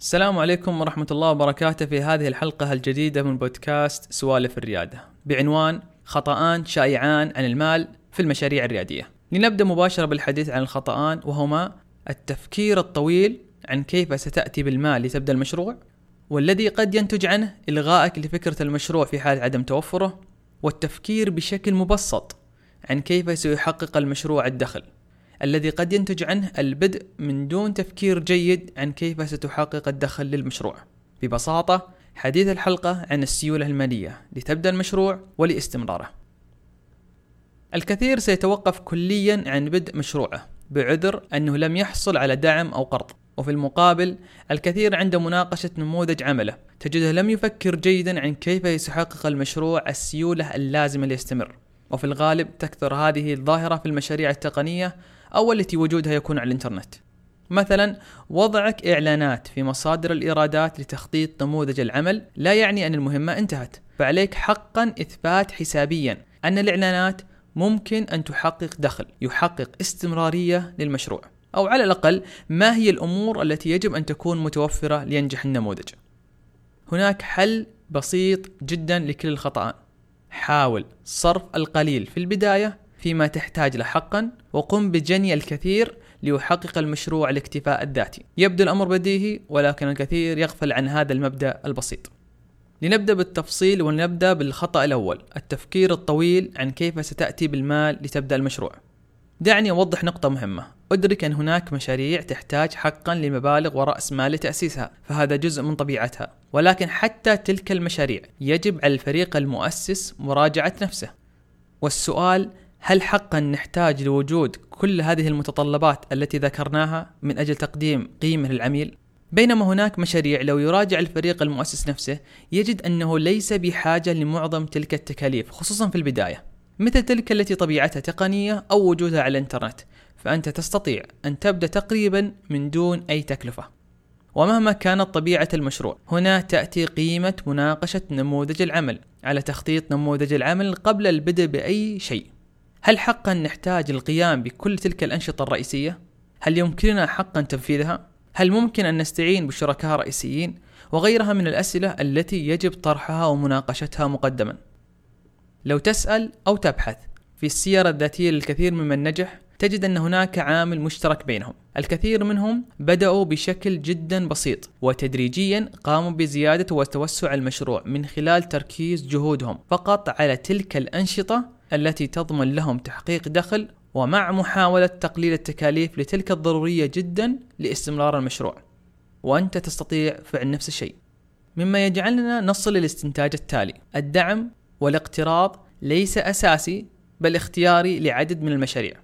السلام عليكم ورحمة الله وبركاته في هذه الحلقة الجديدة من بودكاست سوالف الريادة. بعنوان خطأان شائعان عن المال في المشاريع الريادية. لنبدأ مباشرة بالحديث عن الخطأان وهما التفكير الطويل عن كيف ستأتي بالمال لتبدأ المشروع والذي قد ينتج عنه إلغائك لفكرة المشروع في حال عدم توفره والتفكير بشكل مبسط عن كيف سيحقق المشروع الدخل. الذي قد ينتج عنه البدء من دون تفكير جيد عن كيف ستحقق الدخل للمشروع. ببساطة حديث الحلقة عن السيولة المالية لتبدأ المشروع ولاستمراره. الكثير سيتوقف كليا عن بدء مشروعه بعذر أنه لم يحصل على دعم أو قرض وفي المقابل الكثير عند مناقشة نموذج عمله تجده لم يفكر جيدا عن كيف سيحقق المشروع السيولة اللازمة ليستمر وفي الغالب تكثر هذه الظاهرة في المشاريع التقنية أو التي وجودها يكون على الإنترنت. مثلا وضعك إعلانات في مصادر الإيرادات لتخطيط نموذج العمل لا يعني أن المهمة انتهت. فعليك حقا إثبات حسابيا أن الإعلانات ممكن أن تحقق دخل يحقق استمرارية للمشروع. أو على الأقل ما هي الأمور التي يجب أن تكون متوفرة لينجح النموذج؟ هناك حل بسيط جدا لكل الخطأ. حاول صرف القليل في البداية فيما تحتاج له حقا وقم بجني الكثير ليحقق المشروع الاكتفاء الذاتي. يبدو الأمر بديهي ولكن الكثير يغفل عن هذا المبدأ البسيط. لنبدأ بالتفصيل ونبدأ بالخطأ الأول التفكير الطويل عن كيف ستأتي بالمال لتبدأ المشروع. دعني أوضح نقطة مهمة. أدرك أن هناك مشاريع تحتاج حقا لمبالغ ورأس مال لتأسيسها فهذا جزء من طبيعتها. ولكن حتى تلك المشاريع يجب على الفريق المؤسس مراجعة نفسه. والسؤال هل حقا نحتاج لوجود كل هذه المتطلبات التي ذكرناها من أجل تقديم قيمة للعميل؟ بينما هناك مشاريع لو يراجع الفريق المؤسس نفسه يجد أنه ليس بحاجة لمعظم تلك التكاليف خصوصا في البداية. مثل تلك التي طبيعتها تقنية أو وجودها على الإنترنت، فأنت تستطيع أن تبدأ تقريبا من دون أي تكلفة. ومهما كانت طبيعة المشروع، هنا تأتي قيمة مناقشة نموذج العمل على تخطيط نموذج العمل قبل البدء بأي شيء. هل حقا نحتاج القيام بكل تلك الأنشطة الرئيسية؟ هل يمكننا حقا تنفيذها؟ هل ممكن أن نستعين بشركاء رئيسيين؟ وغيرها من الأسئلة التي يجب طرحها ومناقشتها مقدما. لو تسأل أو تبحث في السيرة الذاتية للكثير ممن نجح تجد أن هناك عامل مشترك بينهم الكثير منهم بدأوا بشكل جدا بسيط وتدريجيا قاموا بزيادة وتوسع المشروع من خلال تركيز جهودهم فقط على تلك الأنشطة التي تضمن لهم تحقيق دخل ومع محاولة تقليل التكاليف لتلك الضرورية جدا لاستمرار المشروع. وأنت تستطيع فعل نفس الشيء. مما يجعلنا نصل للاستنتاج التالي. الدعم والاقتراض ليس أساسي بل اختياري لعدد من المشاريع.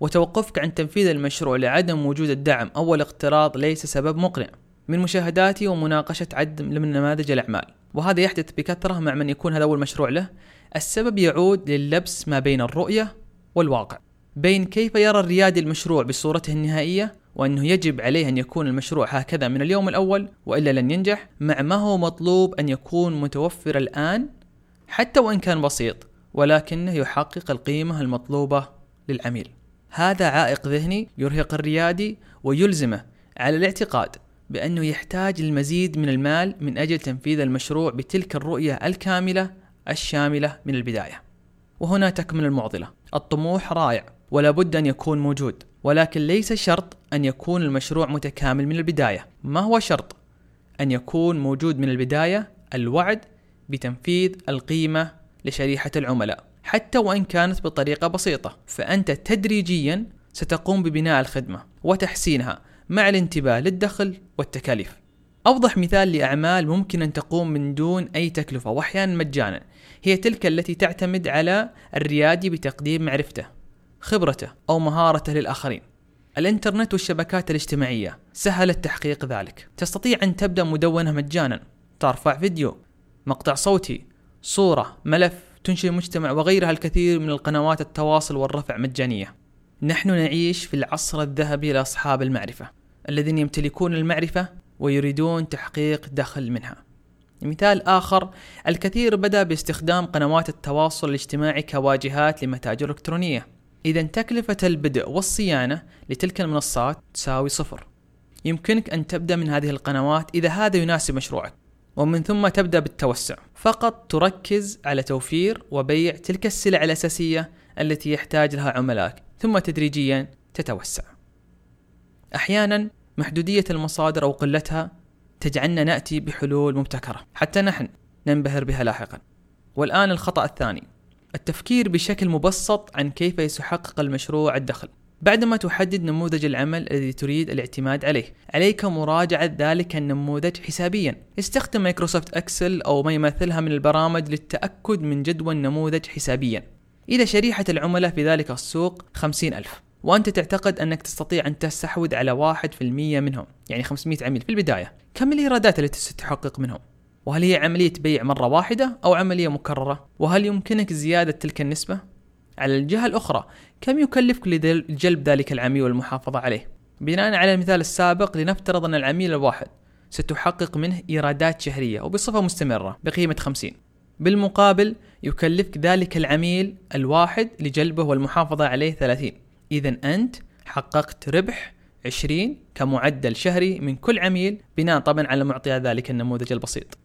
وتوقفك عن تنفيذ المشروع لعدم وجود الدعم أو الاقتراض ليس سبب مقنع. من مشاهداتي ومناقشة عدد من نماذج الأعمال. وهذا يحدث بكثرة مع من يكون هذا أول مشروع له. السبب يعود للبس ما بين الرؤية والواقع بين كيف يرى الريادي المشروع بصورته النهائية وأنه يجب عليه أن يكون المشروع هكذا من اليوم الأول وإلا لن ينجح مع ما هو مطلوب أن يكون متوفر الآن حتى وإن كان بسيط ولكنه يحقق القيمة المطلوبة للعميل. هذا عائق ذهني يرهق الريادي ويلزمه على الاعتقاد بأنه يحتاج المزيد من المال من أجل تنفيذ المشروع بتلك الرؤية الكاملة الشاملة من البداية. وهنا تكمن المعضلة. الطموح رائع ولا بد أن يكون موجود. ولكن ليس شرط أن يكون المشروع متكامل من البداية. ما هو شرط؟ أن يكون موجود من البداية الوعد بتنفيذ القيمة لشريحة العملاء. حتى وإن كانت بطريقة بسيطة. فأنت تدريجيا ستقوم ببناء الخدمة وتحسينها مع الانتباه للدخل والتكاليف. أوضح مثال لأعمال ممكن أن تقوم من دون أي تكلفة وأحيانا مجانا. هي تلك التي تعتمد على الريادي بتقديم معرفته خبرته أو مهارته للآخرين. الإنترنت والشبكات الاجتماعية سهلت تحقيق ذلك. تستطيع أن تبدأ مدونة مجانا. ترفع فيديو مقطع صوتي صورة ملف تنشئ مجتمع وغيرها الكثير من القنوات التواصل والرفع مجانية. نحن نعيش في العصر الذهبي لأصحاب المعرفة الذين يمتلكون المعرفة ويريدون تحقيق دخل منها. مثال آخر الكثير بدأ باستخدام قنوات التواصل الاجتماعي كواجهات لمتاجر إلكترونية. إذا تكلفة البدء والصيانة لتلك المنصات تساوي صفر. يمكنك أن تبدأ من هذه القنوات إذا هذا يناسب مشروعك ومن ثم تبدأ بالتوسع. فقط تركز على توفير وبيع تلك السلع الأساسية التي يحتاج لها عملائك ثم تدريجيا تتوسع. أحيانا محدودية المصادر أو قلتها تجعلنا نأتي بحلول مبتكرة. حتى نحن ننبهر بها لاحقا. والآن الخطأ الثاني. التفكير بشكل مبسط عن كيف سيحقق المشروع الدخل. بعدما تحدد نموذج العمل الذي تريد الاعتماد عليه. عليك مراجعة ذلك النموذج حسابيا. استخدم مايكروسوفت أكسل أو ما يمثلها من البرامج للتأكد من جدوى النموذج حسابيا. إذا شريحة العملاء في ذلك السوق خمسين ألف. وأنت تعتقد أنك تستطيع أن تستحوذ على واحد في المية منهم يعني 500 عميل في البداية كم الإيرادات التي ستحقق منهم؟ وهل هي عملية بيع مرة واحدة أو عملية مكررة؟ وهل يمكنك زيادة تلك النسبة؟ على الجهة الأخرى كم يكلفك لجلب ذلك العميل والمحافظة عليه؟ بناء على المثال السابق لنفترض أن العميل الواحد ستحقق منه إيرادات شهرية وبصفة مستمرة بقيمة 50 بالمقابل يكلفك ذلك العميل الواحد لجلبه والمحافظة عليه 30 إذا أنت حققت ربح 20 كمعدل شهري من كل عميل بناء طبعا على معطيات ذلك النموذج البسيط.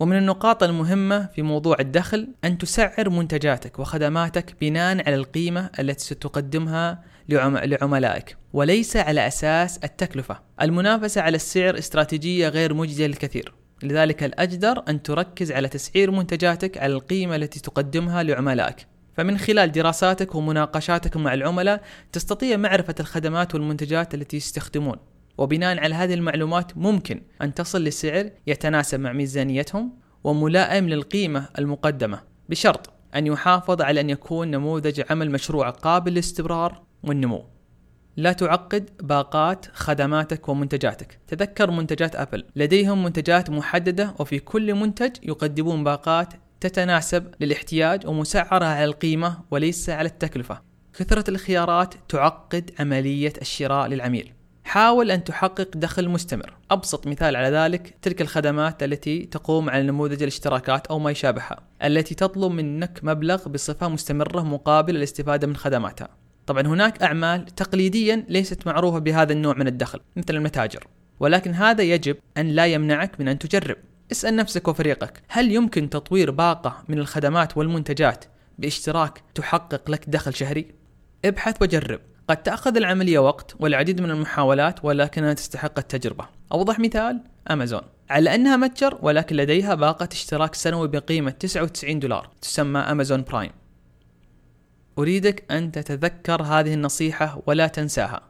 ومن النقاط المهمة في موضوع الدخل أن تسعر منتجاتك وخدماتك بناء على القيمة التي ستقدمها لعملائك وليس على أساس التكلفة. المنافسة على السعر استراتيجية غير مجدية للكثير. لذلك الأجدر أن تركز على تسعير منتجاتك على القيمة التي تقدمها لعملائك. فمن خلال دراساتك ومناقشاتك مع العملاء تستطيع معرفة الخدمات والمنتجات التي يستخدمون. وبناء على هذه المعلومات ممكن أن تصل لسعر يتناسب مع ميزانيتهم وملائم للقيمة المقدمة بشرط أن يحافظ على أن يكون نموذج عمل مشروع قابل للاستمرار والنمو. لا تعقد باقات خدماتك ومنتجاتك. تذكر منتجات أبل. لديهم منتجات محددة وفي كل منتج يقدمون باقات تتناسب للاحتياج ومسعرة على القيمة وليس على التكلفة. كثرة الخيارات تعقد عملية الشراء للعميل. حاول أن تحقق دخل مستمر. أبسط مثال على ذلك تلك الخدمات التي تقوم على نموذج الاشتراكات أو ما يشابهها التي تطلب منك مبلغ بصفة مستمرة مقابل الاستفادة من خدماتها. طبعا هناك أعمال تقليديا ليست معروفة بهذا النوع من الدخل مثل المتاجر. ولكن هذا يجب أن لا يمنعك من أن تجرب. اسأل نفسك وفريقك هل يمكن تطوير باقة من الخدمات والمنتجات باشتراك تحقق لك دخل شهري؟ ابحث وجرب. قد تأخذ العملية وقت والعديد من المحاولات ولكنها تستحق التجربة. أوضح مثال أمازون. على أنها متجر ولكن لديها باقة اشتراك سنوي بقيمة 99 دولار تسمى أمازون برايم. أريدك أن تتذكر هذه النصيحة ولا تنساها.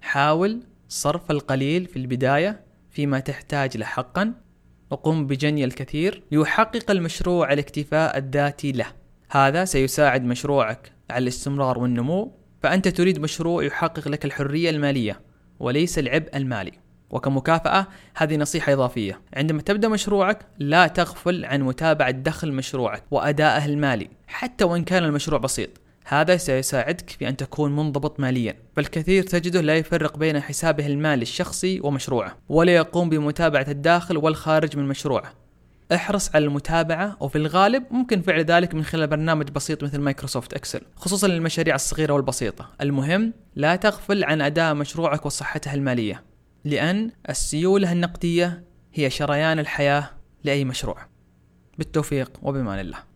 حاول صرف القليل في البداية فيما تحتاج له حقا وقم بجني الكثير ليحقق المشروع الاكتفاء الذاتي له. هذا سيساعد مشروعك على الاستمرار والنمو فأنت تريد مشروع يحقق لك الحرية المالية وليس العبء المالي. وكمكافأة هذه نصيحة إضافية. عندما تبدأ مشروعك لا تغفل عن متابعة دخل مشروعك وأدائه المالي حتى وإن كان المشروع بسيط. هذا سيساعدك في أن تكون منضبط ماليا فالكثير تجده لا يفرق بين حسابه المالي الشخصي ومشروعه ولا يقوم بمتابعة الداخل والخارج من مشروعه. احرص على المتابعة وفي الغالب ممكن فعل ذلك من خلال برنامج بسيط مثل مايكروسوفت إكسل خصوصا للمشاريع الصغيرة والبسيطة. المهم لا تغفل عن أداء مشروعك وصحته المالية لأن السيولة النقدية هي شريان الحياة لأي مشروع. بالتوفيق وبأمان الله.